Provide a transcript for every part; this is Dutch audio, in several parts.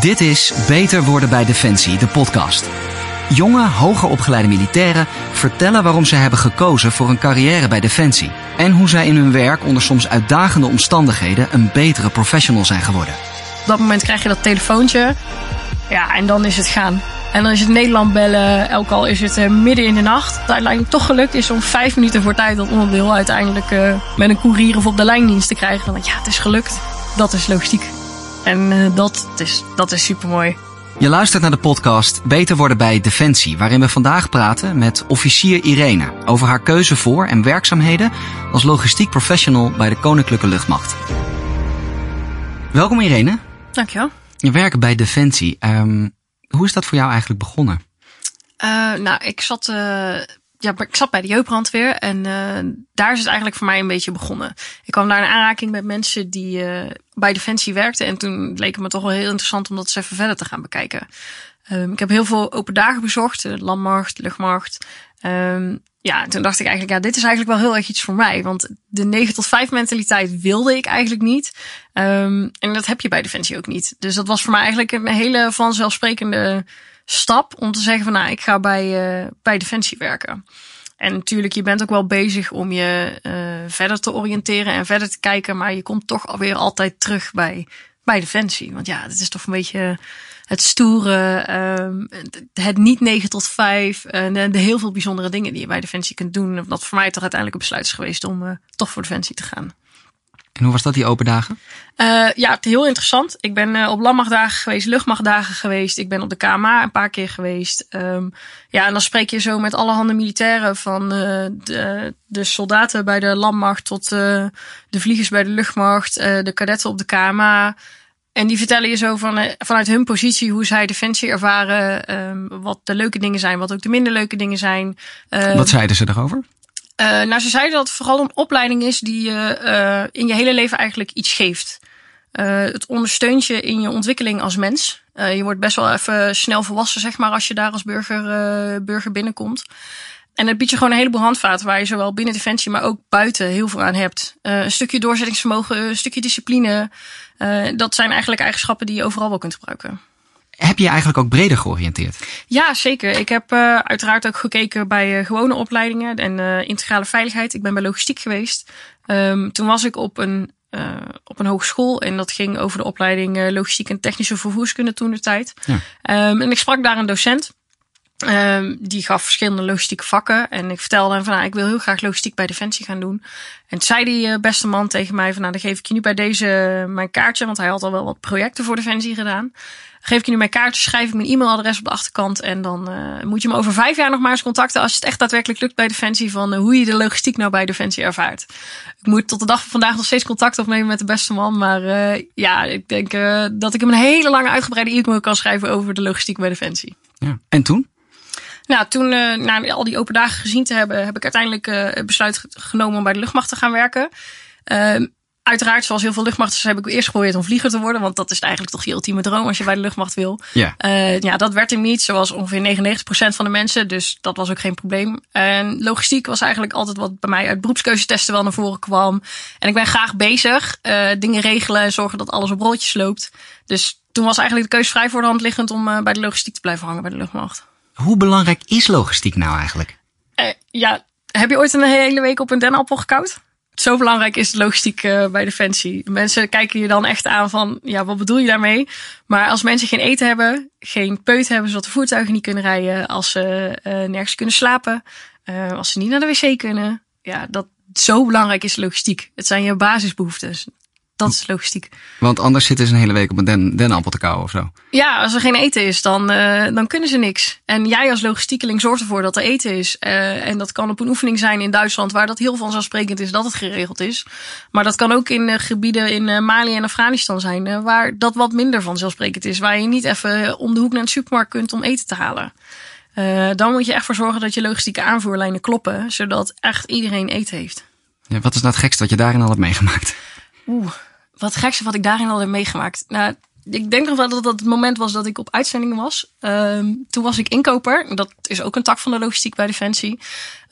Dit is Beter worden bij Defensie, de podcast. Jonge, hoger opgeleide militairen vertellen waarom ze hebben gekozen voor een carrière bij Defensie. En hoe zij in hun werk onder soms uitdagende omstandigheden een betere professional zijn geworden. Op dat moment krijg je dat telefoontje. Ja, en dan is het gaan. En dan is het Nederland bellen, ook al is het uh, midden in de nacht. Het uiteindelijk toch gelukt is om vijf minuten voor tijd dat onderdeel uiteindelijk uh, met een koerier of op de lijndienst te krijgen. Dan, ja, het is gelukt. Dat is logistiek. En uh, dat, is, dat is super mooi. Je luistert naar de podcast Beter worden bij Defensie, waarin we vandaag praten met officier Irene over haar keuze voor en werkzaamheden als logistiek professional bij de Koninklijke Luchtmacht. Welkom Irene. Dankjewel. Je werkt bij Defensie. Um, hoe is dat voor jou eigenlijk begonnen? Uh, nou, ik zat, uh, ja, ik zat bij de jeugdbrandweer en uh, daar is het eigenlijk voor mij een beetje begonnen. Ik kwam daar in aanraking met mensen die bij Defensie werkten en toen leek het me toch wel heel interessant om dat eens even verder te gaan bekijken. Um, ik heb heel veel open dagen bezocht, de landmacht, luchtmacht. Um, ja, toen dacht ik eigenlijk, ja, dit is eigenlijk wel heel erg iets voor mij. Want de 9 tot 5 mentaliteit wilde ik eigenlijk niet. Um, en dat heb je bij Defensie ook niet. Dus dat was voor mij eigenlijk een hele vanzelfsprekende stap om te zeggen van, nou, ik ga bij, uh, bij Defensie werken. En natuurlijk, je bent ook wel bezig om je uh, verder te oriënteren en verder te kijken. Maar je komt toch alweer altijd terug bij, bij Defensie. Want ja, het is toch een beetje het stoere, um, het niet 9 tot 5. En de, heel veel bijzondere dingen die je bij Defensie kunt doen. Dat voor mij toch uiteindelijk een besluit is geweest om uh, toch voor Defensie te gaan. En hoe was dat, die open dagen? Uh, ja, heel interessant. Ik ben uh, op landmachtdagen geweest, luchtmachtdagen geweest. Ik ben op de KMA een paar keer geweest. Um, ja, en dan spreek je zo met allerhande militairen. Van uh, de, de soldaten bij de landmacht tot de vliegers bij de luchtmacht. de kadetten op de KMA. En die vertellen je zo van, vanuit hun positie hoe zij defensie ervaren. Um, wat de leuke dingen zijn, wat ook de minder leuke dingen zijn. Wat zeiden ze erover? Uh, nou, ze zeiden dat het vooral een opleiding is die je uh, in je hele leven eigenlijk iets geeft. het ondersteunt je in je ontwikkeling als mens. je wordt best wel even snel volwassen, zeg maar, als je daar als burger, burger binnenkomt. En het biedt je gewoon een heleboel handvaten waar je zowel binnen Defensie, maar ook buiten heel veel aan hebt. Een stukje doorzettingsvermogen, een stukje discipline. Dat zijn eigenlijk eigenschappen die je overal wel kunt gebruiken. Heb je je eigenlijk ook breder georiënteerd? Ja, zeker. Ik heb uh, uiteraard ook gekeken bij gewone opleidingen en integrale veiligheid. Ik ben bij logistiek geweest. Um, toen was ik op een op een hogeschool. En dat ging over de opleiding logistiek en technische vervoerskunde toen de tijd. Ja. Um, en ik sprak daar een docent. Um, die gaf verschillende logistieke vakken. En ik vertelde hem van, nou, ik wil heel graag logistiek bij Defensie gaan doen. En zei die uh, beste man tegen mij van, nou, dan geef ik je nu bij deze mijn kaartje. Want hij had al wel wat projecten voor Defensie gedaan. Geef ik je nu mijn kaartje, schrijf ik mijn e-mailadres op de achterkant. En dan uh, moet je me over vijf jaar nog maar eens contacten als het echt daadwerkelijk lukt bij Defensie. Van hoe je de logistiek nou bij Defensie ervaart. Ik moet tot de dag van vandaag nog steeds contact opnemen met de beste man. Maar ja, ik denk dat ik hem een hele lange uitgebreide e-mail kan schrijven over de logistiek bij Defensie. Ja. En toen? Nou, toen, uh, na al die open dagen gezien te hebben, heb ik uiteindelijk het besluit genomen om bij de luchtmacht te gaan werken. Uh, uiteraard, zoals heel veel luchtmachters, heb ik eerst geprobeerd om vlieger te worden. Want dat is eigenlijk toch je ultieme droom als je bij de luchtmacht wil. Ja. Uh, ja, dat werd hem niet, zoals ongeveer 99% van de mensen. Dus dat was ook geen probleem. En logistiek was eigenlijk altijd wat bij mij uit beroepskeuzetesten wel naar voren kwam. En ik ben graag bezig. Uh, dingen regelen en zorgen dat alles op rolletjes loopt. Dus toen was eigenlijk de keuze vrij voor de hand liggend om uh, bij de logistiek te blijven hangen bij de luchtmacht. Hoe belangrijk is logistiek nou eigenlijk? Uh, ja, heb je ooit een hele week op een dennenappel gekoud? Zo belangrijk is logistiek uh, bij Defensie. Mensen kijken je dan echt aan van, ja, wat bedoel je daarmee? Maar als mensen geen eten hebben, geen peut hebben, zodat de voertuigen niet kunnen rijden, als ze uh, nergens kunnen slapen, als ze niet naar de wc kunnen, ja, dat zo belangrijk is logistiek. Het zijn je basisbehoeftes. Dat is logistiek. Want anders zitten ze een hele week op een den, dennenappel te kauwen of zo. Ja, als er geen eten is, dan, uh, dan kunnen ze niks. En jij als logistiekeling zorgt ervoor dat er eten is. Uh, en dat kan op een oefening zijn in Duitsland, waar dat heel vanzelfsprekend is dat het geregeld is. Maar dat kan ook in uh, gebieden in Mali en Afghanistan zijn, waar dat wat minder vanzelfsprekend is. Waar je niet even om de hoek naar de supermarkt kunt om eten te halen. Dan moet je echt voor zorgen dat je logistieke aanvoerlijnen kloppen, zodat echt iedereen eten heeft. Ja, wat is nou het gekste wat je daarin al hebt meegemaakt? Oeh, wat gekste wat ik daarin al heb meegemaakt. Nou, ik denk nog wel dat dat het moment was dat ik op uitzending was. Um, toen was ik inkoper. Dat is ook een tak van de logistiek bij Defensie.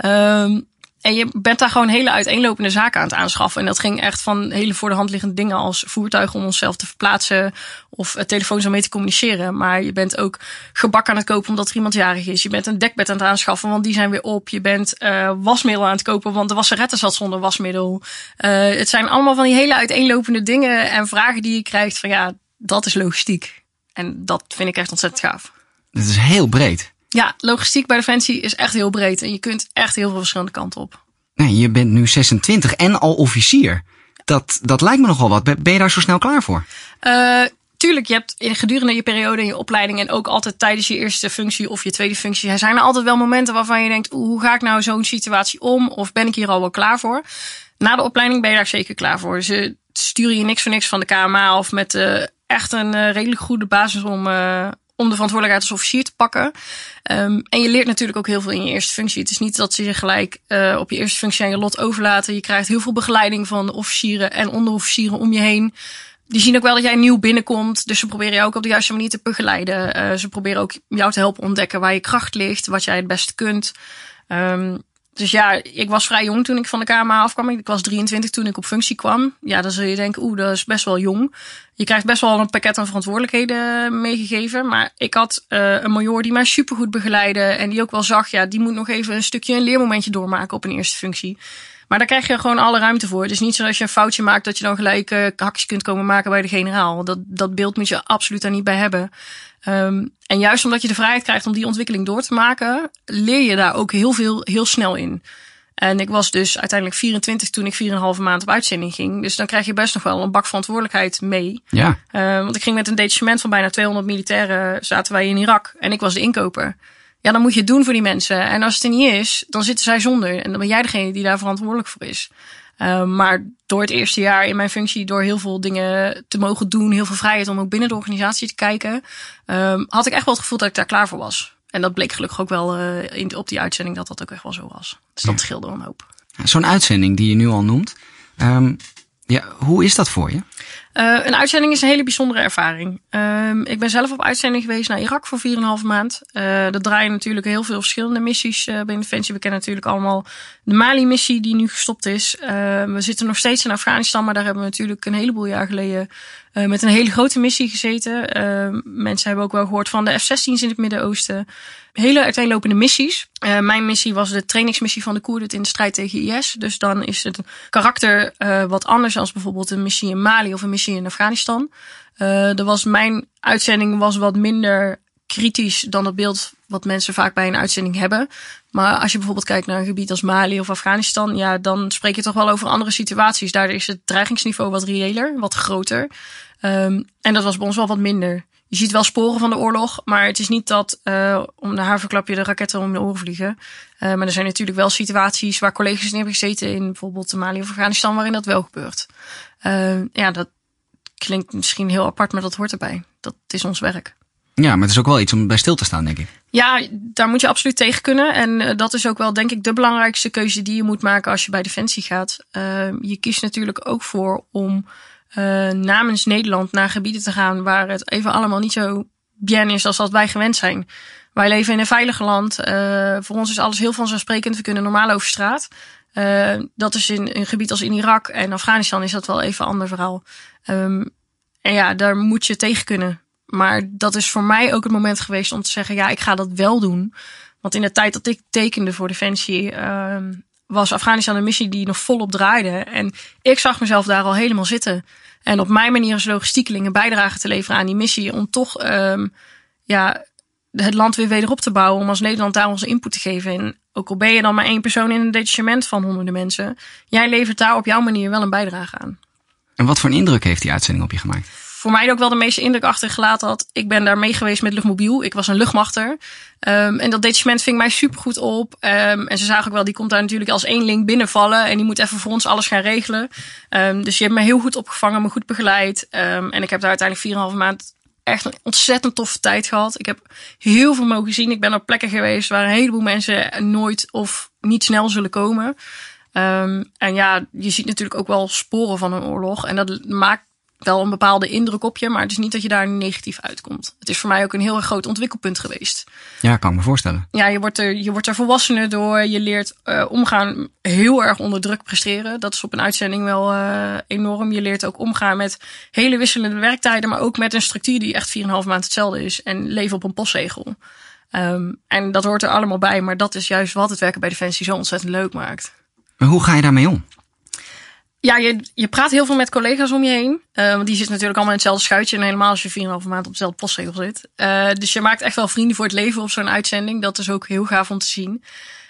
Um, en je bent daar gewoon hele uiteenlopende zaken aan het aanschaffen. En dat ging echt van hele voor de hand liggende dingen als voertuigen om onszelf te verplaatsen of telefoons om mee te communiceren. Maar je bent ook gebak aan het kopen omdat er iemand jarig is. Je bent een dekbed aan het aanschaffen, want die zijn weer op. Je bent uh, wasmiddel aan het kopen, want de wasseretten zat zonder wasmiddel. Uh, het zijn allemaal van die hele uiteenlopende dingen en vragen die je krijgt van ja, dat is logistiek. En dat vind ik echt ontzettend gaaf. Het is heel breed. Ja, logistiek bij Defensie is echt heel breed. En je kunt echt heel veel verschillende kanten op. Nee, je bent nu 26 en al officier. Dat, dat lijkt me nogal wat. Ben je daar zo snel klaar voor? Uh, tuurlijk, je hebt in gedurende je periode in je opleiding en ook altijd tijdens je eerste functie of je tweede functie, zijn er altijd wel momenten waarvan je denkt, hoe ga ik nou zo'n situatie om? Of ben ik hier al wel klaar voor? Na de opleiding ben je daar zeker klaar voor. Ze sturen je niks voor niks van de KMA of met uh, echt een uh, redelijk goede basis om, om de verantwoordelijkheid als officier te pakken. Um, en je leert natuurlijk ook heel veel in je eerste functie. Het is niet dat ze je gelijk uh, op je eerste functie aan je lot overlaten. Je krijgt heel veel begeleiding van officieren en onderofficieren om je heen. Die zien ook wel dat jij nieuw binnenkomt. Dus ze proberen jou ook op de juiste manier te begeleiden. Uh, ze proberen ook jou te helpen ontdekken waar je kracht ligt, wat jij het beste kunt. Um, dus ja, ik was vrij jong toen ik van de KMA afkwam. Ik was 23 toen ik op functie kwam. Ja, dan zul je denken, oeh, dat is best wel jong. Je krijgt best wel een pakket aan verantwoordelijkheden meegegeven. Maar ik had uh, een major die mij supergoed begeleidde. En die ook wel zag, ja, die moet nog even een stukje een leermomentje doormaken op een eerste functie. Maar daar krijg je gewoon alle ruimte voor. Het is niet zo als je een foutje maakt dat je dan gelijk uh, hakjes kunt komen maken bij de generaal. Dat, dat beeld moet je absoluut daar niet bij hebben. Um, en juist omdat je de vrijheid krijgt om die ontwikkeling door te maken, leer je daar ook heel veel, heel snel in. En ik was dus uiteindelijk 24 toen ik 4,5 maand op uitzending ging. Dus dan krijg je best nog wel een bak verantwoordelijkheid mee. Ja. Uh, want ik ging met een detachement van bijna 200 militairen, zaten wij in Irak. En ik was de inkoper. Ja, dan moet je het doen voor die mensen. En als het er niet is, dan zitten zij zonder. En dan ben jij degene die daar verantwoordelijk voor is. Uh, maar door het eerste jaar in mijn functie, door heel veel dingen te mogen doen, heel veel vrijheid om ook binnen de organisatie te kijken, uh, had ik echt wel het gevoel dat ik daar klaar voor was. En dat bleek gelukkig ook wel uh, in, op die uitzending dat dat ook echt wel zo was. Dus dat scheelde een hoop. Zo'n uitzending die je nu al noemt, um, ja, hoe is dat voor je? Uh, een uitzending is een hele bijzondere ervaring. Um, ik ben zelf op uitzending geweest naar Irak voor 4,5 maand. Uh, dat draaien natuurlijk heel veel verschillende missies uh, bij Defensie. We kennen natuurlijk allemaal de Mali-missie die nu gestopt is. we zitten nog steeds in Afghanistan, maar daar hebben we natuurlijk een heleboel jaar geleden met een hele grote missie gezeten. mensen hebben ook wel gehoord van de F-16's in het Midden-Oosten. Hele uiteenlopende missies. mijn missie was de trainingsmissie van de Koerden in de strijd tegen IS. Dus dan is het karakter wat anders dan bijvoorbeeld een missie in Mali of een missie in Afghanistan. Uh, er was mijn uitzending was wat minder kritisch dan het beeld wat mensen vaak bij een uitzending hebben. Maar als je bijvoorbeeld kijkt naar een gebied als Mali of Afghanistan, ja, dan spreek je toch wel over andere situaties. Daar is het dreigingsniveau wat reëler, wat groter. Um, en dat was bij ons wel wat minder. Je ziet wel sporen van de oorlog, maar het is niet dat uh, om de haverklapje de raketten om de oren vliegen. Uh, maar er zijn natuurlijk wel situaties waar collega's in hebben gezeten in bijvoorbeeld Mali of Afghanistan waarin dat wel gebeurt. Uh, ja, dat, klinkt misschien heel apart, maar dat hoort erbij. Dat is ons werk. Ja, maar het is ook wel iets om bij stil te staan, denk ik. Ja, daar moet je absoluut tegen kunnen. En uh, dat is ook wel, denk ik, de belangrijkste keuze die je moet maken als je bij Defensie gaat. Uh, je kiest natuurlijk ook voor om uh, namens Nederland naar gebieden te gaan waar het even allemaal niet zo bien is als dat wij gewend zijn. Wij leven in een veilig land. voor ons is alles heel vanzelfsprekend. We kunnen normaal over straat. Uh, dat is in een gebied als in Irak en Afghanistan is dat wel even ander verhaal. Um, en ja, daar moet je tegen kunnen. Maar dat is voor mij ook het moment geweest om te zeggen: ja, ik ga dat wel doen. Want in de tijd dat ik tekende voor Defensie, um, was Afghanistan een missie die nog volop draaide. En ik zag mezelf daar al helemaal zitten. En op mijn manier als logistiekeling een bijdrage te leveren aan die missie. Om toch um, ja, het land weer wederop te bouwen. Om als Nederland daar onze input te geven. En ook al ben je dan maar één persoon in een detachement van honderden mensen. Jij levert daar op jouw manier wel een bijdrage aan. En wat voor een indruk heeft die uitzending op je gemaakt? Voor mij ook wel de meeste indruk achtergelaten had. Ik ben daar mee geweest met luchtmobiel. Ik was een luchtmachter. Um, en dat detachement ving mij supergoed op. Um, en ze zagen ook wel, die komt daar natuurlijk als één link binnenvallen. En die moet even voor ons alles gaan regelen. Um, dus je hebt me heel goed opgevangen, me goed begeleid. en ik heb daar uiteindelijk 4,5 maand echt een ontzettend toffe tijd gehad. Ik heb heel veel mogen zien. Ik ben op plekken geweest waar een heleboel mensen nooit of niet snel zullen komen. Um, en ja, je ziet natuurlijk ook wel sporen van een oorlog. En dat maakt wel een bepaalde indruk op je, maar het is niet dat je daar negatief uitkomt. Het is voor mij ook een heel erg groot ontwikkelpunt geweest. Ja, kan ik me voorstellen. Ja, je wordt er, je wordt er volwassener door. Je leert uh, omgaan heel erg onder druk presteren. Dat is op een uitzending wel uh, enorm. Je leert ook omgaan met hele wisselende werktijden, maar ook met een structuur die echt 4,5 maand hetzelfde is. En leven op een postzegel. Um, en dat hoort er allemaal bij, maar dat is juist wat het werken bij Defensie zo ontzettend leuk maakt. Maar hoe ga je daarmee om? Ja, je, je praat heel veel met collega's om je heen. Uh, want die zitten natuurlijk allemaal in hetzelfde schuitje. En helemaal als je 4,5 maand op dezelfde postzegel zit. Uh, dus je maakt echt wel vrienden voor het leven op zo'n uitzending. Dat is ook heel gaaf om te zien.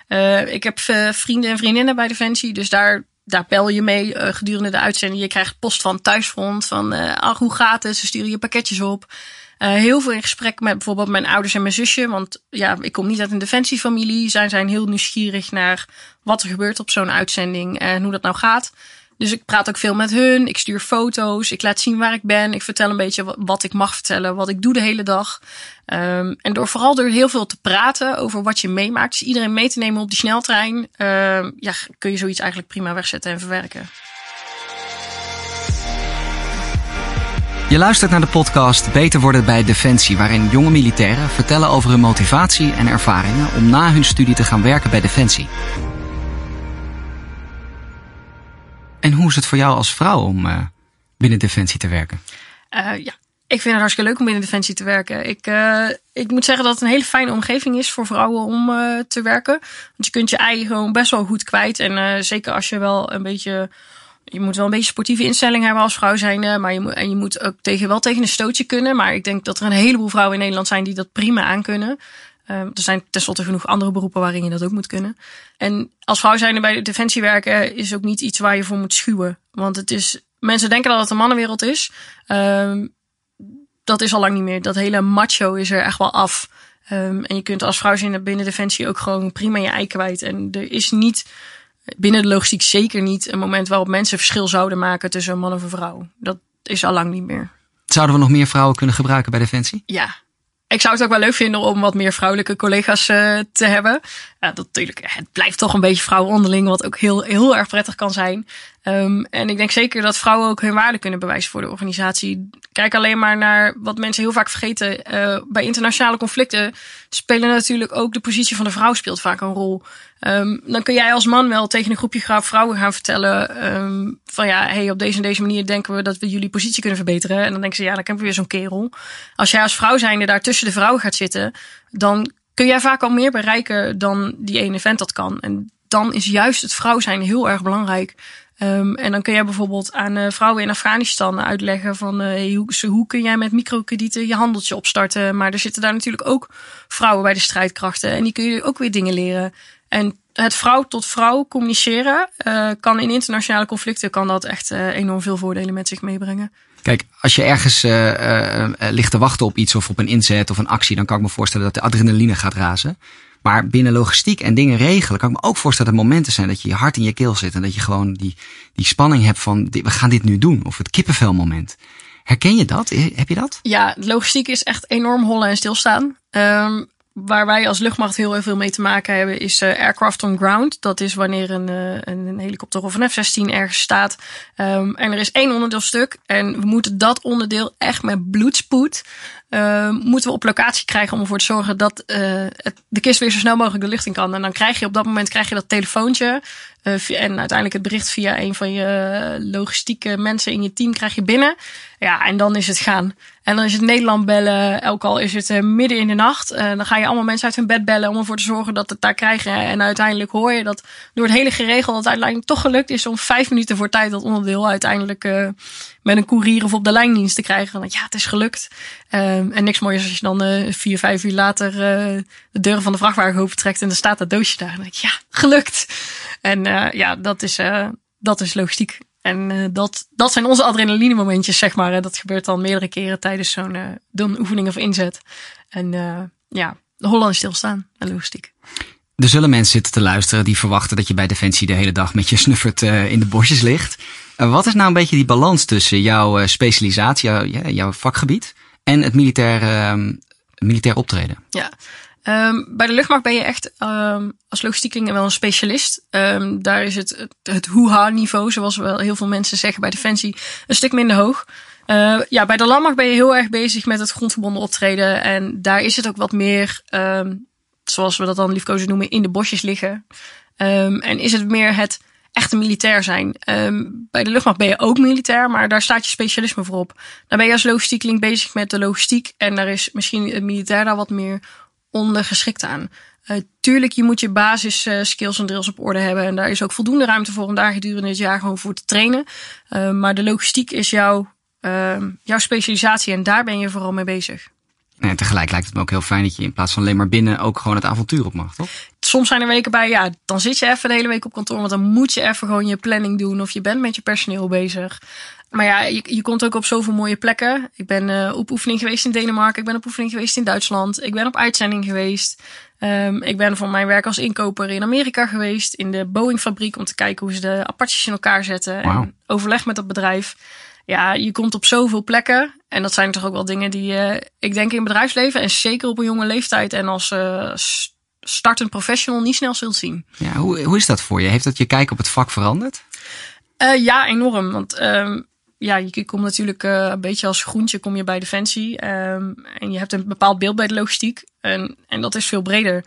Uh, ik heb vrienden en vriendinnen bij Defensie. Dus daar, daar bel je mee gedurende de uitzending. Je krijgt post van thuisfront. Van ach, hoe gaat het? Ze sturen je pakketjes op. Heel veel in gesprek met bijvoorbeeld mijn ouders en mijn zusje. Want ja, ik kom niet uit een defensiefamilie. Zij zijn heel nieuwsgierig naar wat er gebeurt op zo'n uitzending en hoe dat nou gaat. Dus ik praat ook veel met hun. Ik stuur foto's. Ik laat zien waar ik ben. Ik vertel een beetje wat ik mag vertellen. Wat ik doe de hele dag. Um, en door vooral door heel veel te praten over wat je meemaakt. Dus iedereen mee te nemen op die sneltrein. Uh, ja, kun je zoiets eigenlijk prima wegzetten en verwerken. Je luistert naar de podcast Beter worden bij Defensie, waarin jonge militairen vertellen over hun motivatie en ervaringen om na hun studie te gaan werken bij Defensie. En hoe is het voor jou als vrouw om uh, binnen Defensie te werken? Uh, ja, ik vind het hartstikke leuk om binnen Defensie te werken. Ik, uh, ik moet zeggen dat het een hele fijne omgeving is voor vrouwen om te werken. Want je kunt je ei gewoon best wel goed kwijt. En zeker als je wel een beetje je moet wel een beetje sportieve instelling hebben als vrouw zijn. Maar je moet, en je moet ook tegen, wel tegen een stootje kunnen. Maar ik denk dat er een heleboel vrouwen in Nederland zijn die dat prima aan kunnen. Uh, er zijn tenslotte genoeg andere beroepen waarin je dat ook moet kunnen. En als vrouw zijn bij de defensie werken is ook niet iets waar je voor moet schuwen. Want het is, mensen denken dat het een mannenwereld is. Uh, dat is al lang niet meer. Dat hele macho is er echt wel af. Um, en je kunt als vrouw zijn binnen defensie ook gewoon prima je ei kwijt. En er is niet binnen de logistiek zeker niet een moment waarop mensen verschil zouden maken tussen een man of een vrouw. Dat is al lang niet meer. Zouden we nog meer vrouwen kunnen gebruiken bij Defensie? Ja. Ik zou het ook wel leuk vinden om wat meer vrouwelijke collega's uh, te hebben. Dat natuurlijk, het blijft toch een beetje vrouwen onderling, wat ook heel, heel erg prettig kan zijn. Um, en ik denk zeker dat vrouwen ook hun waarde kunnen bewijzen voor de organisatie. Kijk alleen maar naar wat mensen heel vaak vergeten. Uh, bij internationale conflicten spelen natuurlijk ook de positie van de vrouw speelt vaak een rol. Um, dan kun jij als man wel tegen een groepje vrouwen gaan vertellen um, van ja, hey, op deze en deze manier denken we dat we jullie positie kunnen verbeteren. En dan denken ze ja, dan hebben we weer zo'n kerel. Als jij als vrouw zijnde daar tussen de vrouwen gaat zitten, dan kun jij vaak al meer bereiken dan die ene vent dat kan. En dan is juist het vrouw zijn heel erg belangrijk. Um, en dan kun jij bijvoorbeeld aan uh, vrouwen in Afghanistan uitleggen van uh, hoe, hoe kun jij met microkredieten je handeltje opstarten. Maar er zitten daar natuurlijk ook vrouwen bij de strijdkrachten. En die kun je ook weer dingen leren. En het vrouw tot vrouw communiceren uh, kan in internationale conflicten kan dat echt enorm veel voordelen met zich meebrengen. Kijk, als je ergens ligt te wachten op iets of op een inzet of een actie, dan kan ik me voorstellen dat de adrenaline gaat razen. Maar binnen logistiek en dingen regelen kan ik me ook voorstellen dat er momenten zijn dat je je hart in je keel zit. En dat je gewoon die, die spanning hebt van we gaan dit nu doen. Of het kippenvelmoment. Herken je dat? Heb je dat? Ja, logistiek is echt enorm hollen en stilstaan. Um, waar wij als luchtmacht heel veel mee te maken hebben, is uh, aircraft on ground. Dat is wanneer een, uh, een helikopter of een F-16 ergens staat. Um, en er is één onderdeelstuk. En we moeten dat onderdeel echt met bloedspoed uh, moeten we op locatie krijgen om ervoor te zorgen dat het, de kist weer zo snel mogelijk de lucht in kan. En dan krijg je op dat moment krijg je dat telefoontje. Uh, en uiteindelijk het bericht via een van je logistieke mensen in je team krijg je binnen. Ja, en dan is het gaan. En dan is het Nederland bellen. Elk al is het midden in de nacht. dan ga je allemaal mensen uit hun bed bellen om ervoor te zorgen dat het daar krijgen. En uiteindelijk hoor je dat door het hele geregeld dat uiteindelijk toch gelukt is om vijf minuten voor tijd dat onderdeel uiteindelijk met een koerier of op de lijndienst te krijgen. Want ja, het is gelukt. Um, en niks moois als je dan uh, vier, vijf uur later uh, de deuren van de vrachtwagen opentrekt en er staat dat doosje daar. En dan ik, ja, gelukt. En uh, ja, dat is, dat is logistiek. En dat, dat zijn onze adrenaline momentjes, zeg maar. Dat gebeurt dan meerdere keren tijdens zo'n oefening of inzet. En ja, Holland stilstaan en logistiek. Er zullen mensen zitten te luisteren die verwachten dat je bij Defensie de hele dag met je snuffert in de bosjes ligt. Wat is nou een beetje die balans tussen jouw specialisatie, jouw, vakgebied en het militair, uh, militair optreden. Ja. Um, bij de luchtmacht ben je echt um, als logistiekeling wel een specialist. Daar is het, het, het hoeha niveau, zoals wel heel veel mensen zeggen bij Defensie, een stuk minder hoog. Uh, ja, bij de landmacht ben je heel erg bezig met het grondverbonden optreden. En daar is het ook wat meer, zoals we dat dan liefkozen noemen, in de bosjes liggen. En is het meer het echte militair zijn. Um, bij de luchtmacht ben je ook militair, maar daar staat je specialisme voor op. Dan ben je als logistiekeling bezig met de logistiek. En daar is misschien het militair daar wat meer ondergeschikt aan. Uh, tuurlijk, je moet je basis uh, skills en drills op orde hebben. En daar is ook voldoende ruimte voor om daar gedurende het jaar gewoon voor te trainen. Uh, maar de logistiek is jouw, jouw specialisatie en daar ben je vooral mee bezig. En tegelijk lijkt het me ook heel fijn dat je in plaats van alleen maar binnen ook gewoon het avontuur op mag, toch? Soms zijn er weken bij, ja, dan zit je even de hele week op kantoor, want dan moet je even gewoon je planning doen of je bent met je personeel bezig. Maar ja, je, je komt ook op zoveel mooie plekken. Ik ben uh, op oefening geweest in Denemarken, ik ben op oefening geweest in Duitsland, ik ben op uitzending geweest. Um, ik ben voor mijn werk als inkoper in Amerika geweest, in de Boeing fabriek om te kijken hoe ze de Apaches in elkaar zetten. Wow. En overleg met dat bedrijf ja, je komt op zoveel plekken. En dat zijn toch ook wel dingen die uh, ik denk in bedrijfsleven en zeker op een jonge leeftijd en als uh, startend professional niet snel zult zien. Ja, hoe, hoe is dat voor je? Heeft dat je kijk op het vak veranderd? Uh, ja, enorm. Want um, ja, je komt natuurlijk een beetje als groentje kom je bij Defensie. Um, en je hebt een bepaald beeld bij de logistiek. En, en dat is veel breder.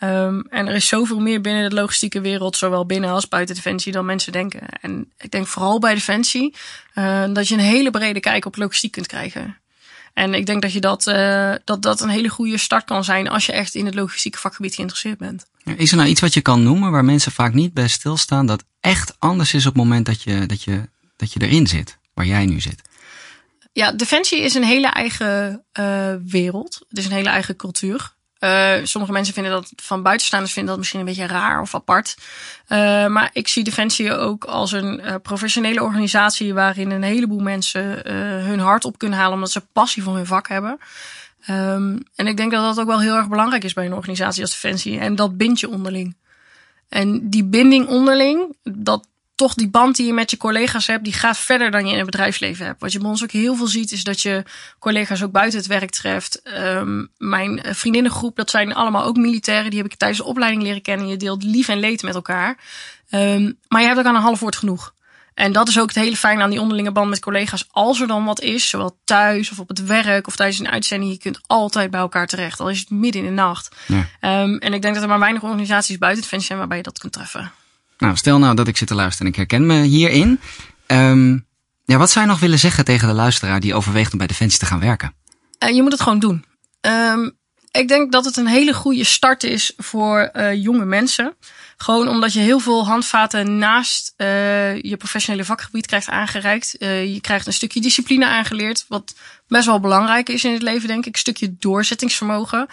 Um, en er is zoveel meer binnen de logistieke wereld, zowel binnen als buiten Defensie, dan mensen denken. En ik denk vooral bij Defensie uh, dat je een hele brede kijk op logistiek kunt krijgen. En ik denk dat je dat, uh, dat, dat een hele goede start kan zijn als je echt in het logistieke vakgebied geïnteresseerd bent. Is er nou iets wat je kan noemen waar mensen vaak niet bij stilstaan, dat echt anders is op het moment dat je, dat je, dat je erin zit, waar jij nu zit? Ja, Defensie is een hele eigen uh, wereld. Het is een hele eigen cultuur. Uh, sommige mensen vinden dat van buitenstaanders vinden dat misschien een beetje raar of apart. Uh, maar ik zie Defensie ook als een uh, professionele organisatie waarin een heleboel mensen hun hart op kunnen halen omdat ze passie voor hun vak hebben. Um, en ik denk dat dat ook wel heel erg belangrijk is bij een organisatie als Defensie. En dat bindt je onderling. En die binding onderling, dat, toch die band die je met je collega's hebt, die gaat verder dan je in het bedrijfsleven hebt. Wat je bij ons ook heel veel ziet, is dat je collega's ook buiten het werk treft. Um, mijn vriendinnengroep, dat zijn allemaal ook militairen. Die heb ik tijdens de opleiding leren kennen. Je deelt lief en leed met elkaar. Um, maar je hebt ook aan een half woord genoeg. En dat is ook het hele fijn aan die onderlinge band met collega's. Als er dan wat is, zowel thuis of op het werk of tijdens een uitzending, je kunt altijd bij elkaar terecht. Al is het midden in de nacht. Ja. Um, en ik denk dat er maar weinig organisaties buiten Defensie zijn waarbij je dat kunt treffen. Nou, stel nou dat ik zit te luisteren en ik herken me hierin. Um, ja, wat zou je nog willen zeggen tegen de luisteraar die overweegt om bij Defensie te gaan werken? Uh, je moet het gewoon doen. Um, ik denk dat het een hele goede start is voor uh, jonge mensen. Gewoon omdat je heel veel handvaten naast uh, je professionele vakgebied krijgt aangereikt. Uh, je krijgt een stukje discipline aangeleerd, wat best wel belangrijk is in het leven, denk ik. Een stukje doorzettingsvermogen.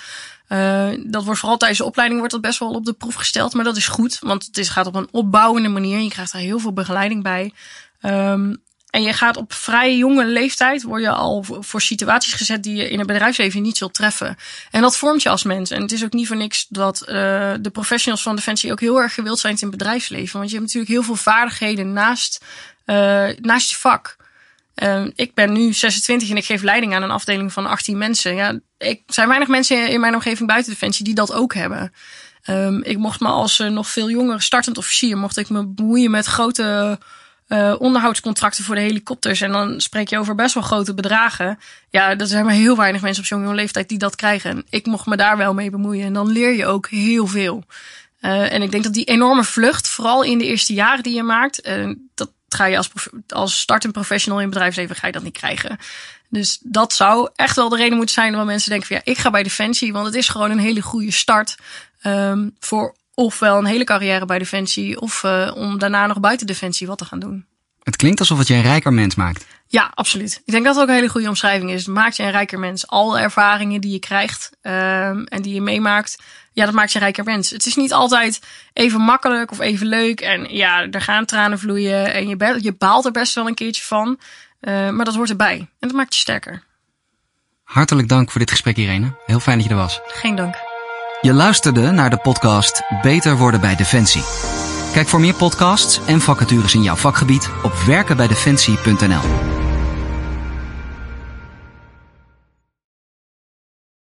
Uh, dat wordt vooral tijdens de opleiding wordt dat best wel op de proef gesteld, maar dat is goed, want het is, gaat op een opbouwende manier. Je krijgt daar heel veel begeleiding bij. Um, en je gaat op vrij jonge leeftijd, word je al voor situaties gezet die je in het bedrijfsleven niet zult treffen. En dat vormt je als mens. En het is ook niet voor niks dat uh, de professionals van Defensie ook heel erg gewild zijn in het bedrijfsleven. Want je hebt natuurlijk heel veel vaardigheden naast, uh, naast je vak. Uh, ik ben nu 26 en ik geef leiding aan een afdeling van 18 mensen. Ja, ik, zijn weinig mensen in mijn omgeving buiten Defensie die dat ook hebben. Um, ik mocht me als uh, nog veel jonger startend officier, mocht ik me bemoeien met grote uh, onderhoudscontracten voor de helikopters. En dan spreek je over best wel grote bedragen. Ja, er zijn maar heel weinig mensen op zo'n jonge leeftijd die dat krijgen. En ik mocht me daar wel mee bemoeien. En dan leer je ook heel veel. Uh, en ik denk dat die enorme vlucht, vooral in de eerste jaren die je maakt, uh, dat ga je als, als startend professional in het bedrijfsleven ga je dat niet krijgen. Dus dat zou echt wel de reden moeten zijn waarom mensen denken van ja, ik ga bij Defensie, want het is gewoon een hele goede start um, voor ofwel een hele carrière bij Defensie of uh, om daarna nog buiten Defensie wat te gaan doen. Het klinkt alsof het je een rijker mens maakt. Ja, absoluut. Ik denk dat het ook een hele goede omschrijving is. Het maakt je een rijker mens. Al ervaringen die je krijgt um, en die je meemaakt, ja, dat maakt je een rijker mens. Het is niet altijd even makkelijk of even leuk. En ja, er gaan tranen vloeien en je, je baalt er best wel een keertje van. Uh, maar dat hoort erbij. En dat maakt je sterker. Hartelijk dank voor dit gesprek, Irene. Heel fijn dat je er was. Geen dank. Je luisterde naar de podcast Beter worden bij Defensie. Kijk voor meer podcasts en vacatures in jouw vakgebied op werkenbijdefensie.nl.